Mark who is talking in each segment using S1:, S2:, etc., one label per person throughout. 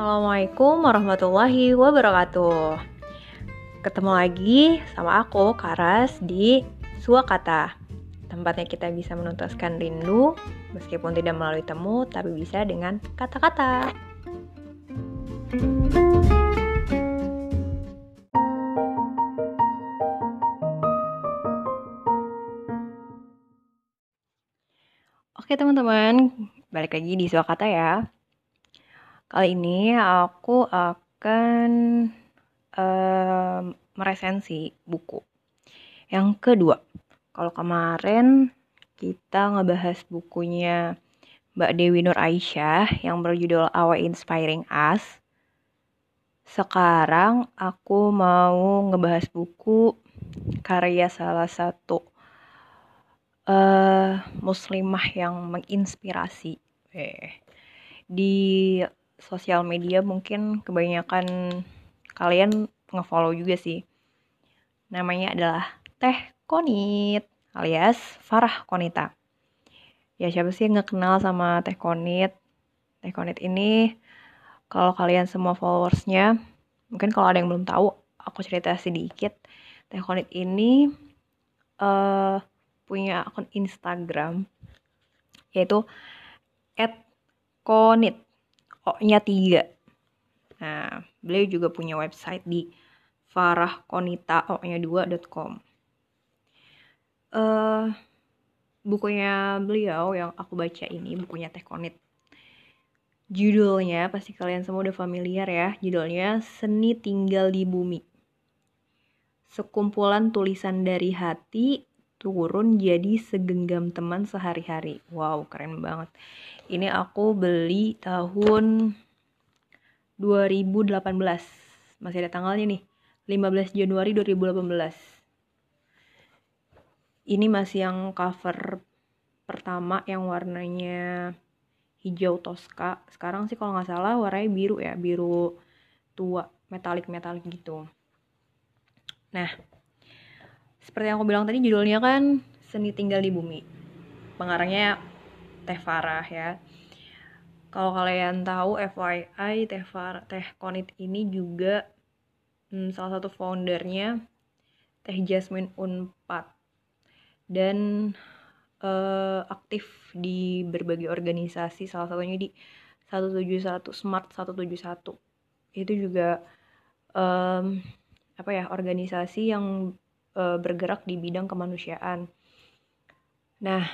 S1: Assalamualaikum warahmatullahi wabarakatuh. Ketemu lagi sama aku Karas di Suakata. Tempatnya kita bisa menuntaskan rindu meskipun tidak melalui temu tapi bisa dengan kata-kata. Oke teman-teman, balik lagi di Suakata ya. Kali ini aku akan um, meresensi buku. Yang kedua, kalau kemarin kita ngebahas bukunya Mbak Dewi Nur Aisyah yang berjudul Our Inspiring Us. Sekarang aku mau ngebahas buku karya salah satu uh, muslimah yang menginspirasi. Eh, di sosial media mungkin kebanyakan kalian ngefollow juga sih. Namanya adalah Teh Konit alias Farah Konita. Ya siapa sih yang gak kenal sama Teh Konit? Teh Konit ini kalau kalian semua followersnya, mungkin kalau ada yang belum tahu, aku cerita sedikit. Teh Konit ini uh, punya akun Instagram yaitu @konit O-nya 3. Nah, beliau juga punya website di farahkonita O-nya 2.com. Uh, eh, bukunya beliau yang aku baca ini, bukunya Teh Konit. Judulnya pasti kalian semua udah familiar ya. Judulnya Seni Tinggal di Bumi. Sekumpulan tulisan dari hati turun jadi segenggam teman sehari-hari. Wow, keren banget. Ini aku beli tahun 2018. Masih ada tanggalnya nih. 15 Januari 2018. Ini masih yang cover pertama yang warnanya hijau toska. Sekarang sih kalau nggak salah warnanya biru ya, biru tua, metalik-metalik gitu. Nah, seperti yang aku bilang tadi judulnya kan Seni Tinggal di Bumi. Pengarangnya Teh Farah ya. Kalau kalian tahu FYI Teh Farah, Teh Konit ini juga hmm, salah satu foundernya Teh Jasmine Unpad dan uh, aktif di berbagai organisasi salah satunya di 171 Smart 171 itu juga um, apa ya organisasi yang uh, bergerak di bidang kemanusiaan. Nah,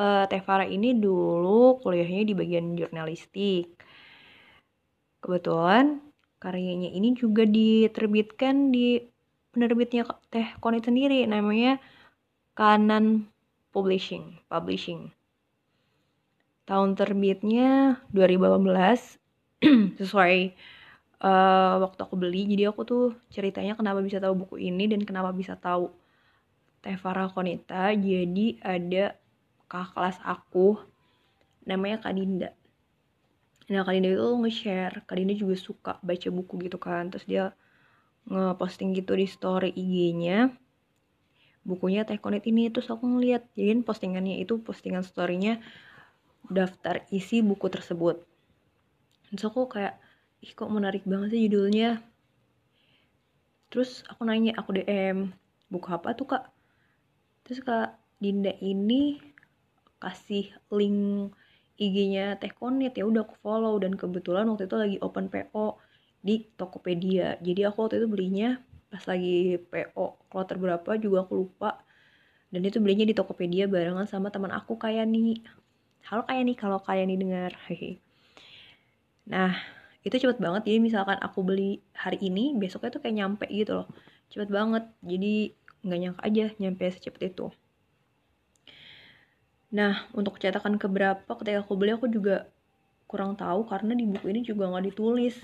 S1: uh, Teh Farah ini dulu kuliahnya di bagian jurnalistik. Kebetulan karyanya ini juga diterbitkan di penerbitnya Teh Konit sendiri namanya Kanan Publishing, Publishing. Tahun terbitnya 2018 sesuai uh, waktu aku beli jadi aku tuh ceritanya kenapa bisa tahu buku ini dan kenapa bisa tahu Teh Farah Konita jadi ada kakak kelas aku namanya Kak Dinda. Nah Kak Dinda itu nge-share. Kak Dinda juga suka baca buku gitu kan terus dia nge-posting gitu di story IG-nya bukunya Teh Konit ini terus aku ngeliat. Jadi postingannya itu postingan storynya daftar isi buku tersebut. Terus aku kayak ih kok menarik banget sih judulnya. Terus aku nanya aku DM buku apa tuh kak? Terus kak Dinda ini kasih link IG-nya Teh Konit. Ya udah aku follow. Dan kebetulan waktu itu lagi open PO di Tokopedia. Jadi aku waktu itu belinya pas lagi PO kloter berapa juga aku lupa. Dan itu belinya di Tokopedia barengan sama teman aku kayak nih halo kayak nih kalau kayak nih dengar hehe. Nah itu cepet banget. Jadi misalkan aku beli hari ini besoknya tuh kayak nyampe gitu loh. Cepet banget. Jadi nggak nyangka aja nyampe secepat itu. Nah untuk cetakan keberapa ketika aku beli aku juga kurang tahu karena di buku ini juga nggak ditulis.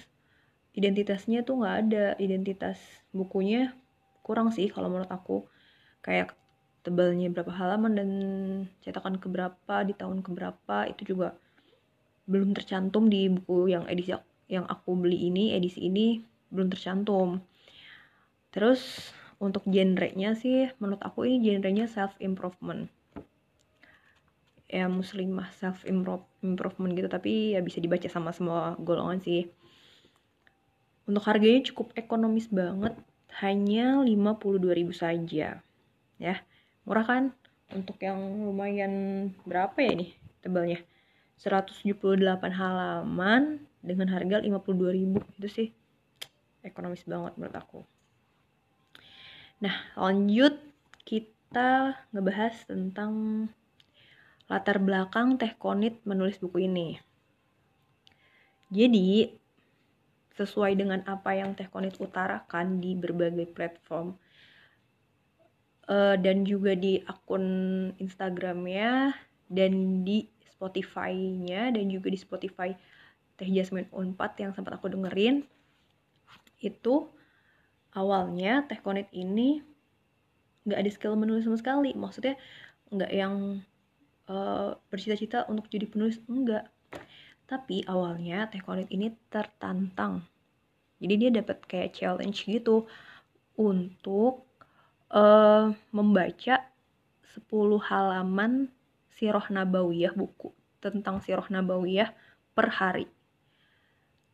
S1: Identitasnya tuh nggak ada. Identitas bukunya kurang sih kalau menurut aku. Kayak tebalnya berapa halaman dan cetakan keberapa di tahun keberapa itu juga belum tercantum di buku yang edisi yang aku beli ini edisi ini belum tercantum. Terus untuk genrenya sih menurut aku ini genrenya self improvement ya muslimah self improvement gitu tapi ya bisa dibaca sama semua golongan sih. Untuk harganya cukup ekonomis banget hanya 52.000 saja. Ya murah kan? Untuk yang lumayan berapa ya nih tebalnya? 178 halaman dengan harga 52.000 itu sih ekonomis banget menurut aku. Nah lanjut kita ngebahas tentang latar belakang Teh Konit menulis buku ini. Jadi sesuai dengan apa yang Teh Konit utarakan di berbagai platform uh, dan juga di akun Instagramnya dan di Spotify-nya dan juga di Spotify Teh Jasmine Unpad yang sempat aku dengerin itu awalnya Teh Konit ini nggak ada skill menulis sama sekali maksudnya nggak yang uh, bercita-cita untuk jadi penulis enggak tapi awalnya Teh Konit ini tertantang. Jadi dia dapat kayak challenge gitu untuk uh, membaca 10 halaman Sirah Nabawiyah buku tentang Sirah Nabawiyah per hari.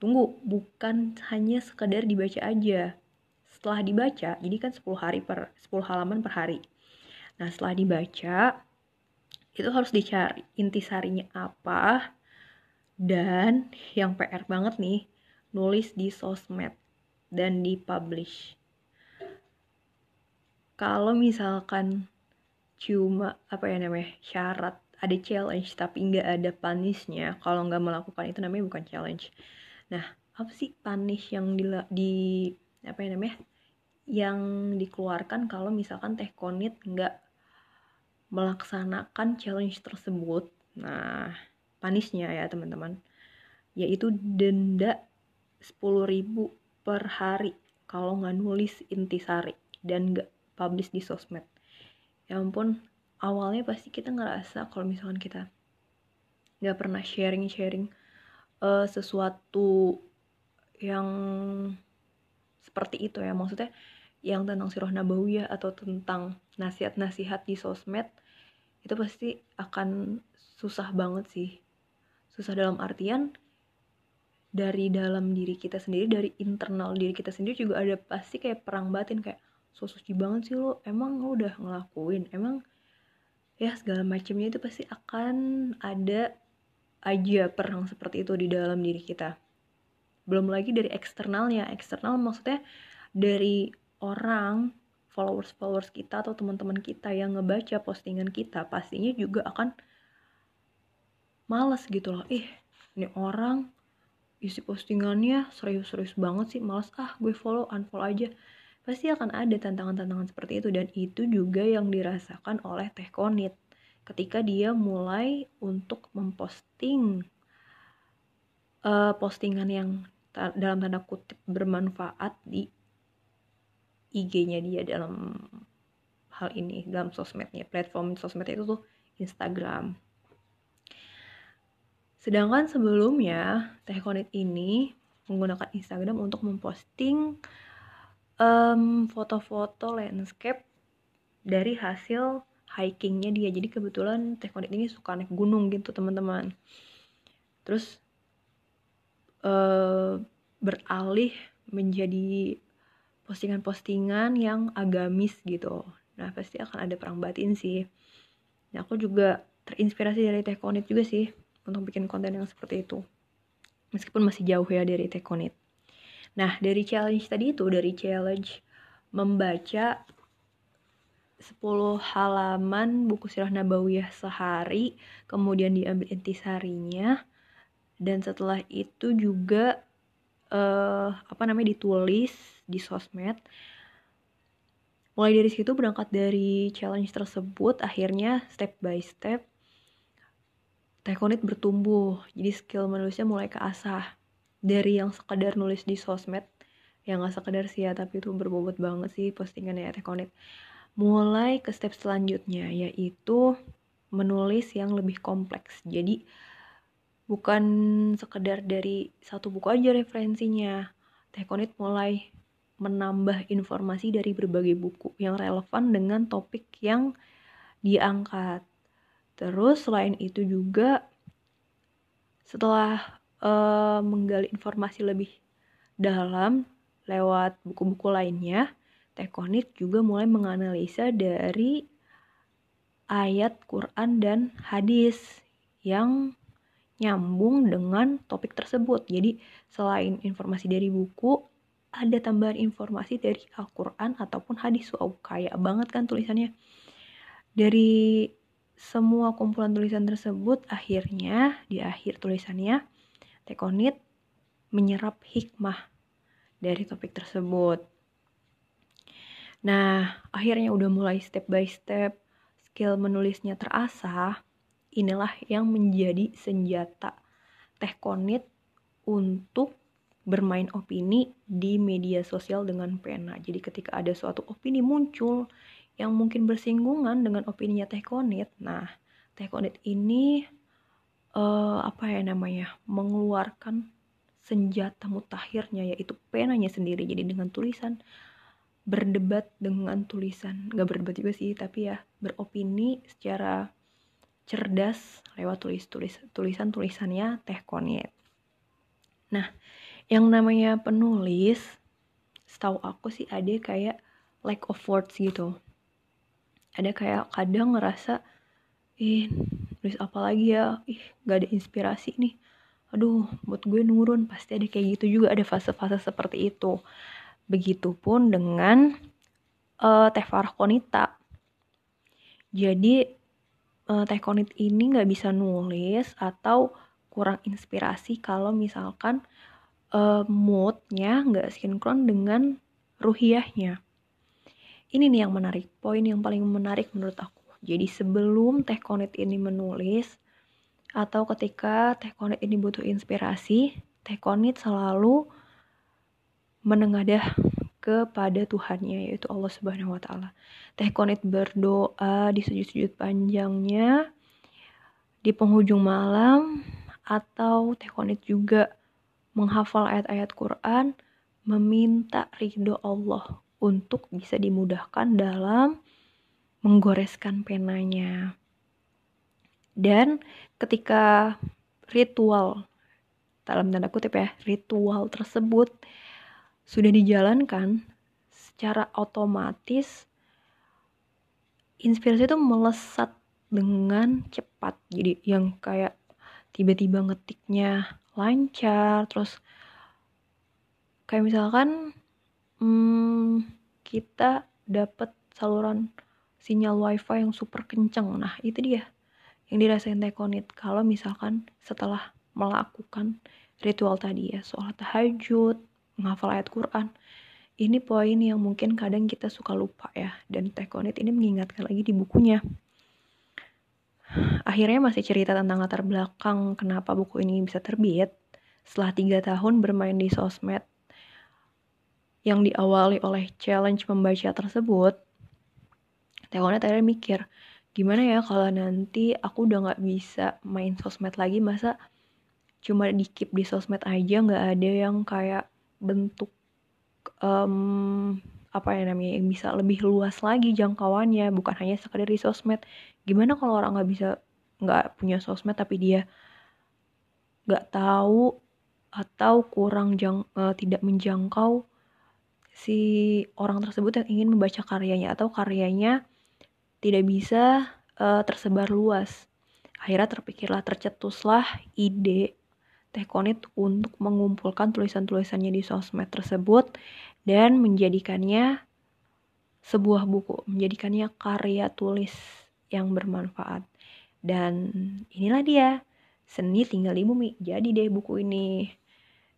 S1: Tunggu, bukan hanya sekedar dibaca aja. Setelah dibaca, jadi kan 10 hari per 10 halaman per hari. Nah, setelah dibaca itu harus dicari intisarinya apa, dan yang PR banget nih nulis di sosmed dan di publish kalau misalkan cuma apa ya namanya syarat ada challenge tapi nggak ada punishnya kalau nggak melakukan itu namanya bukan challenge nah apa sih punish yang di, di apa ya namanya yang dikeluarkan kalau misalkan teh konit nggak melaksanakan challenge tersebut? Nah panisnya ya teman-teman. Yaitu denda 10.000 per hari kalau nggak nulis intisari dan nggak publish di sosmed. Ya ampun awalnya pasti kita ngerasa kalau misalkan kita nggak pernah sharing-sharing uh, sesuatu yang seperti itu ya. Maksudnya yang tentang sirah nabawiyah atau tentang nasihat-nasihat di sosmed itu pasti akan susah banget sih. Susah dalam artian dari dalam diri kita sendiri dari internal diri kita sendiri juga ada pasti kayak perang batin kayak so suci banget sih lo emang lo udah ngelakuin? Emang ya segala macamnya itu pasti akan ada aja perang seperti itu di dalam diri kita. Belum lagi dari eksternalnya. Eksternal maksudnya dari orang followers followers kita atau teman-teman kita yang ngebaca postingan kita pastinya juga akan males gitu loh. Ih ini orang isi postingannya serius-serius banget sih males. Ah gue follow unfollow aja. Pasti akan ada tantangan-tantangan seperti itu dan itu juga yang dirasakan oleh Teh Konit ketika dia mulai untuk memposting uh, postingan yang ta dalam tanda kutip bermanfaat di IG-nya dia dalam hal ini dalam sosmednya platform sosmed itu tuh Instagram. Sedangkan sebelumnya Teh ini menggunakan Instagram untuk memposting um, foto-foto landscape dari hasil hikingnya dia. Jadi kebetulan Teh Konit ini suka naik gunung gitu teman-teman. Terus uh, beralih menjadi postingan-postingan yang agamis gitu. Nah pasti akan ada perang batin sih. Nah aku juga terinspirasi dari Teh juga sih untuk bikin konten yang seperti itu meskipun masih jauh ya dari Tekonit nah dari challenge tadi itu dari challenge membaca 10 halaman buku sirah nabawiyah sehari kemudian diambil intisarinya dan setelah itu juga uh, apa namanya ditulis di sosmed mulai dari situ berangkat dari challenge tersebut akhirnya step by step Tekonit bertumbuh, jadi skill menulisnya mulai keasah. Dari yang sekedar nulis di sosmed, yang gak sekedar sih ya, tapi itu berbobot banget sih postingannya Tekonit. Mulai ke step selanjutnya, yaitu menulis yang lebih kompleks. Jadi, bukan sekedar dari satu buku aja referensinya. Tekonit mulai menambah informasi dari berbagai buku yang relevan dengan topik yang diangkat Terus selain itu juga setelah uh, menggali informasi lebih dalam lewat buku-buku lainnya, Tekonit juga mulai menganalisa dari ayat Quran dan hadis yang nyambung dengan topik tersebut. Jadi selain informasi dari buku, ada tambahan informasi dari Al-Quran ataupun hadis. Wow, kaya banget kan tulisannya. Dari semua kumpulan tulisan tersebut, akhirnya di akhir tulisannya, Tekonit menyerap hikmah dari topik tersebut. Nah, akhirnya udah mulai step by step skill menulisnya terasah, inilah yang menjadi senjata Teh Konit untuk bermain opini di media sosial dengan pena. Jadi ketika ada suatu opini muncul yang mungkin bersinggungan dengan opininya Teh Konit, nah Teh Konit ini uh, apa ya namanya mengeluarkan senjata mutakhirnya yaitu penanya sendiri. Jadi dengan tulisan berdebat dengan tulisan, gak berdebat juga sih, tapi ya beropini secara cerdas lewat tulis tulis tulisan tulisannya Teh Konit. Nah, yang namanya penulis setahu aku sih ada kayak lack of words gitu. Ada kayak kadang ngerasa ih nulis apa lagi ya? Ih gak ada inspirasi nih. Aduh buat gue nurun. Pasti ada kayak gitu juga ada fase-fase seperti itu begitupun dengan uh, teh Konita jadi uh, teh Konit ini nggak bisa nulis atau kurang inspirasi kalau misalkan uh, moodnya nggak sinkron dengan ruhiahnya. Ini nih yang menarik, poin yang paling menarik menurut aku. Jadi sebelum Teh Konit ini menulis, atau ketika Teh Konit ini butuh inspirasi, Teh Konit selalu menengadah kepada Tuhannya yaitu Allah Subhanahu wa taala. Teh Konit berdoa di sujud-sujud panjangnya di penghujung malam atau Teh Konit juga menghafal ayat-ayat Quran, meminta ridho Allah untuk bisa dimudahkan dalam menggoreskan penanya. Dan ketika ritual, dalam tanda kutip ya, ritual tersebut sudah dijalankan secara otomatis, inspirasi itu melesat dengan cepat. Jadi yang kayak tiba-tiba ngetiknya lancar terus kayak misalkan hmm, kita dapat saluran sinyal wifi yang super kenceng nah itu dia yang dirasain Tekonit kalau misalkan setelah melakukan ritual tadi ya soal tahajud menghafal ayat Quran. Ini poin yang mungkin kadang kita suka lupa ya. Dan Tekonit ini mengingatkan lagi di bukunya. Akhirnya masih cerita tentang latar belakang kenapa buku ini bisa terbit. Setelah tiga tahun bermain di sosmed yang diawali oleh challenge membaca tersebut, Tekonet akhirnya mikir, gimana ya kalau nanti aku udah gak bisa main sosmed lagi, masa cuma di keep di sosmed aja gak ada yang kayak bentuk um, apa ya namanya yang bisa lebih luas lagi jangkauannya bukan hanya sekedar di sosmed gimana kalau orang nggak bisa nggak punya sosmed tapi dia nggak tahu atau kurang jang, uh, tidak menjangkau si orang tersebut yang ingin membaca karyanya atau karyanya tidak bisa uh, tersebar luas. Akhirnya terpikirlah, tercetuslah ide Tekonit untuk mengumpulkan tulisan-tulisannya di sosmed tersebut dan menjadikannya sebuah buku, menjadikannya karya tulis yang bermanfaat. Dan inilah dia, Seni Tinggal di Bumi. Jadi deh buku ini.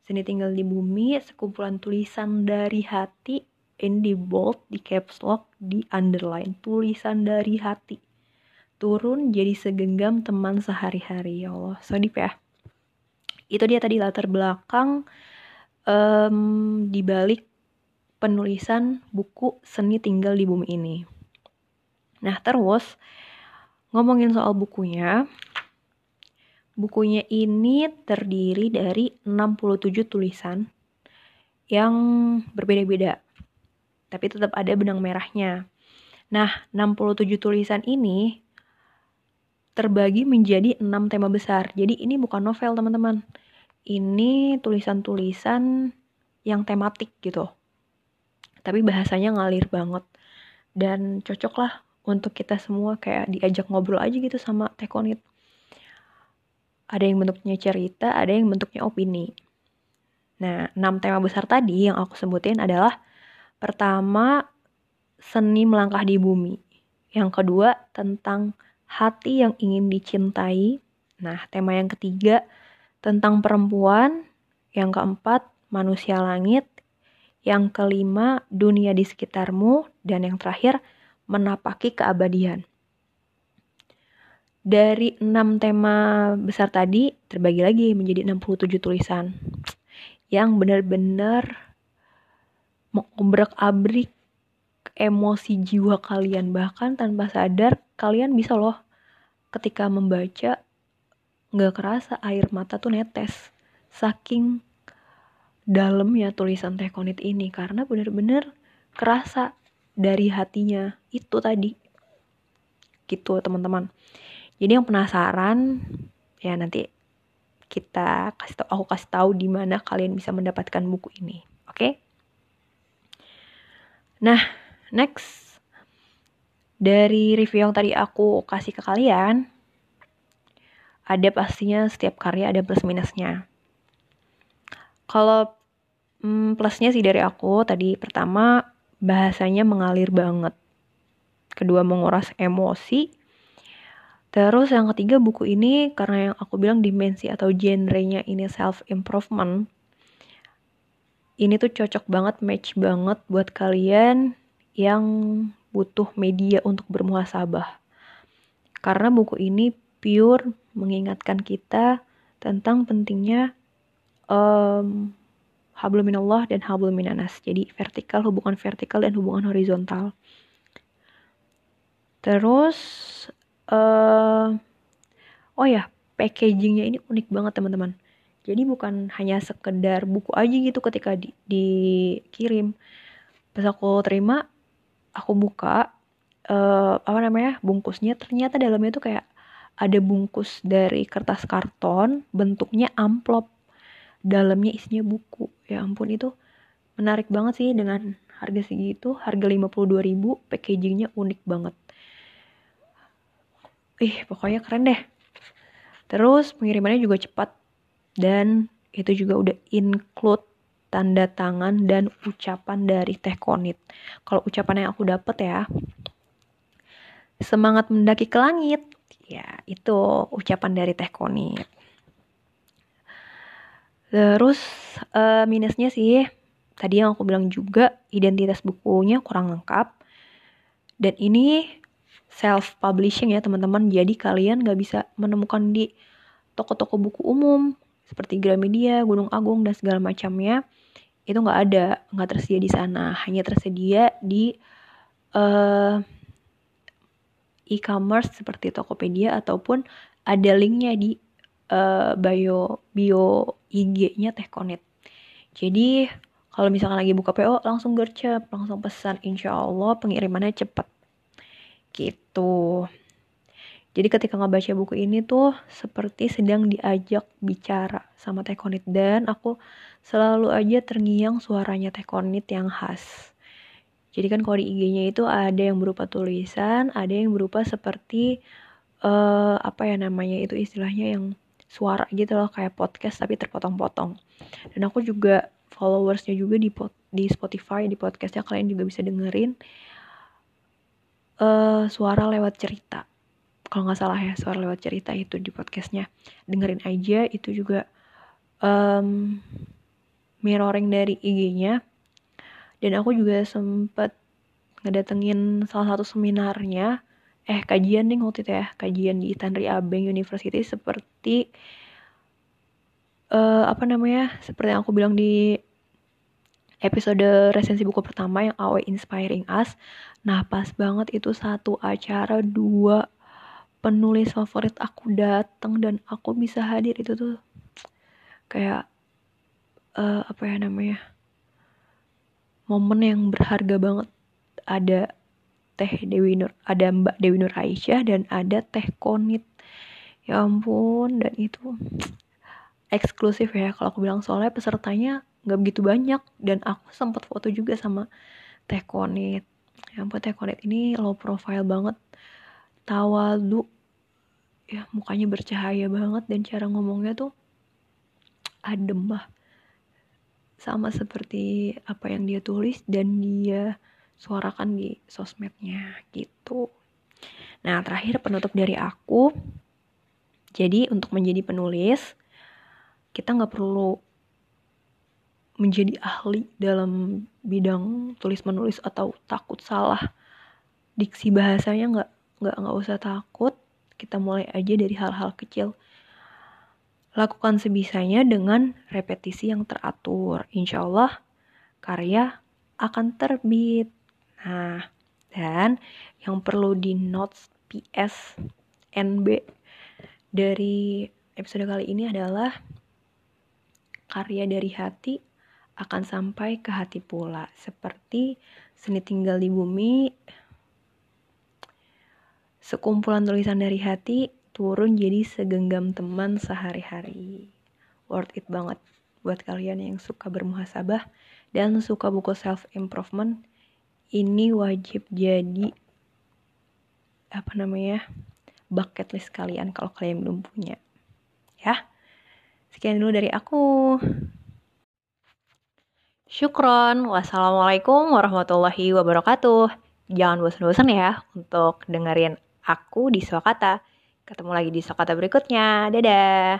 S1: Seni Tinggal di Bumi, sekumpulan tulisan dari hati, in di bold, di caps lock, di underline. Tulisan dari hati. Turun jadi segenggam teman sehari-hari. Ya Allah, so deep ya itu dia tadi latar belakang um, di balik penulisan buku Seni Tinggal di Bumi ini. Nah, terus ngomongin soal bukunya, bukunya ini terdiri dari 67 tulisan yang berbeda-beda. Tapi tetap ada benang merahnya. Nah, 67 tulisan ini terbagi menjadi enam tema besar. Jadi ini bukan novel teman-teman. Ini tulisan-tulisan yang tematik gitu. Tapi bahasanya ngalir banget. Dan cocok lah untuk kita semua kayak diajak ngobrol aja gitu sama Tekonit ada yang bentuknya cerita ada yang bentuknya opini. Nah enam tema besar tadi yang aku sebutin adalah pertama seni melangkah di bumi. Yang kedua tentang hati yang ingin dicintai nah tema yang ketiga tentang perempuan yang keempat manusia langit yang kelima, dunia di sekitarmu. Dan yang terakhir, menapaki keabadian. Dari enam tema besar tadi, terbagi lagi menjadi 67 tulisan. Yang benar-benar mengobrak-abrik emosi jiwa kalian. Bahkan tanpa sadar, kalian bisa loh ketika membaca, nggak kerasa air mata tuh netes. Saking dalamnya tulisan Teh Konit ini karena bener-bener kerasa dari hatinya itu tadi gitu teman-teman jadi yang penasaran ya nanti kita kasih tahu aku kasih tahu di mana kalian bisa mendapatkan buku ini oke okay? nah next dari review yang tadi aku kasih ke kalian ada pastinya setiap karya ada plus minusnya kalau hmm, plusnya sih dari aku tadi pertama bahasanya mengalir banget. Kedua menguras emosi. Terus yang ketiga buku ini karena yang aku bilang dimensi atau genrenya ini self improvement. Ini tuh cocok banget, match banget buat kalian yang butuh media untuk bermuhasabah. Karena buku ini pure mengingatkan kita tentang pentingnya um, hablum minallah dan hablum minanas. Jadi vertikal, hubungan vertikal dan hubungan horizontal. Terus uh, oh ya, packagingnya ini unik banget teman-teman. Jadi bukan hanya sekedar buku aja gitu ketika di, dikirim. Pas aku terima, aku buka uh, apa namanya bungkusnya ternyata dalamnya tuh kayak ada bungkus dari kertas karton bentuknya amplop. Dalamnya isinya buku. Ya ampun itu menarik banget sih dengan harga segitu. Harga 52.000 packagingnya unik banget. Ih pokoknya keren deh. Terus pengirimannya juga cepat. Dan itu juga udah include tanda tangan dan ucapan dari Teh Konit. Kalau ucapan yang aku dapet ya, semangat mendaki ke langit, ya itu ucapan dari Teh Konit. Terus uh, minusnya sih tadi yang aku bilang juga identitas bukunya kurang lengkap. Dan ini self publishing ya teman-teman. Jadi kalian nggak bisa menemukan di toko-toko buku umum seperti Gramedia, Gunung Agung dan segala macamnya. Itu nggak ada, nggak tersedia di sana. Hanya tersedia di uh, e-commerce seperti Tokopedia ataupun ada linknya di uh, bio bio IG-nya Teh Konet. Jadi kalau misalkan lagi buka PO langsung gercep, langsung pesan, insya Allah pengirimannya cepet. Gitu. Jadi ketika ngebaca buku ini tuh seperti sedang diajak bicara sama Teh Konit dan aku selalu aja terngiang suaranya Teh Konit yang khas. Jadi kan kalau di IG-nya itu ada yang berupa tulisan, ada yang berupa seperti uh, apa ya namanya itu istilahnya yang suara gitu loh kayak podcast tapi terpotong-potong. Dan aku juga followersnya juga di di Spotify di podcastnya kalian juga bisa dengerin uh, suara lewat cerita. Kalau nggak salah ya suara lewat cerita itu di podcastnya. Dengerin aja itu juga um, mirroring dari IG-nya dan aku juga sempet ngedatengin salah satu seminarnya. Eh kajian nih waktu itu ya kajian di Tanri Abeng University seperti uh, apa namanya seperti yang aku bilang di episode resensi buku pertama yang Awe Inspiring Us. Nah pas banget itu satu acara dua penulis favorit aku datang dan aku bisa hadir. Itu tuh kayak uh, apa ya namanya momen yang berharga banget. Ada Teh Dewi Nur, ada Mbak Dewi Nur Aisyah dan ada Teh Konit. Ya ampun, dan itu eksklusif ya kalau aku bilang. Soalnya pesertanya nggak begitu banyak dan aku sempat foto juga sama Teh Konit. Ya ampun Teh Konit ini low profile banget. Tawadu ya mukanya bercahaya banget dan cara ngomongnya tuh adem lah sama seperti apa yang dia tulis dan dia suarakan di sosmednya gitu. Nah terakhir penutup dari aku. Jadi untuk menjadi penulis kita nggak perlu menjadi ahli dalam bidang tulis menulis atau takut salah diksi bahasanya nggak nggak nggak usah takut. Kita mulai aja dari hal-hal kecil lakukan sebisanya dengan repetisi yang teratur insya Allah karya akan terbit nah dan yang perlu di notes PS NB dari episode kali ini adalah karya dari hati akan sampai ke hati pula. Seperti seni tinggal di bumi, sekumpulan tulisan dari hati turun jadi segenggam teman sehari-hari. Worth it banget buat kalian yang suka bermuhasabah dan suka buku self improvement. Ini wajib jadi apa namanya bucket list kalian kalau kalian belum punya. Ya, sekian dulu dari aku. Syukron. Wassalamualaikum warahmatullahi wabarakatuh. Jangan bosan-bosan ya untuk dengerin aku di Swakata. Ketemu lagi di Swakata berikutnya. Dadah.